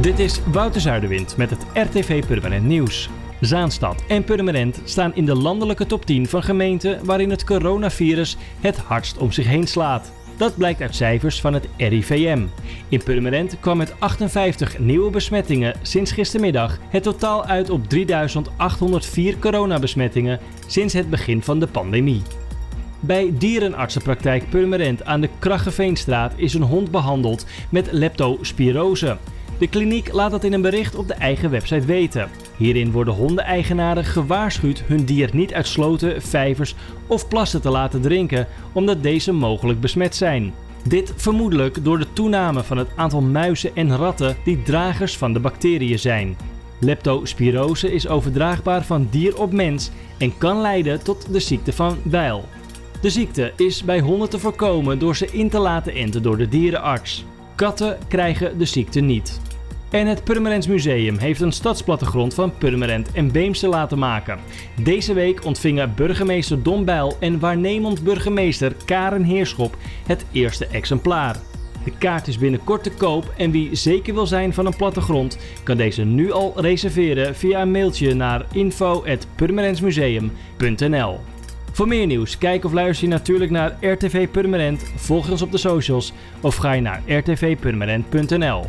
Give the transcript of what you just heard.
Dit is Wouter Zuiderwind met het RTV Purmerend Nieuws. Zaanstad en Purmerend staan in de landelijke top 10 van gemeenten waarin het coronavirus het hardst om zich heen slaat. Dat blijkt uit cijfers van het RIVM. In Purmerend kwam met 58 nieuwe besmettingen sinds gistermiddag het totaal uit op 3804 coronabesmettingen sinds het begin van de pandemie. Bij dierenartsenpraktijk Purmerend aan de Kraggeveenstraat is een hond behandeld met leptospirose. De kliniek laat dat in een bericht op de eigen website weten. Hierin worden hondeneigenaren gewaarschuwd hun dier niet uit sloten, vijvers of plassen te laten drinken, omdat deze mogelijk besmet zijn. Dit vermoedelijk door de toename van het aantal muizen en ratten die dragers van de bacteriën zijn. Leptospirose is overdraagbaar van dier op mens en kan leiden tot de ziekte van Weil. De ziekte is bij honden te voorkomen door ze in te laten enten door de dierenarts. Katten krijgen de ziekte niet. En het Purmerends Museum heeft een stadsplattegrond van Purmerend en Beemse laten maken. Deze week ontvingen burgemeester Don Bijl en waarnemend burgemeester Karen Heerschop het eerste exemplaar. De kaart is binnenkort te koop en wie zeker wil zijn van een plattegrond kan deze nu al reserveren via een mailtje naar info.purmerendsmuseum.nl Voor meer nieuws, kijk of luister je natuurlijk naar RTV Purmerend, volg ons op de socials of ga je naar rtvpurmerend.nl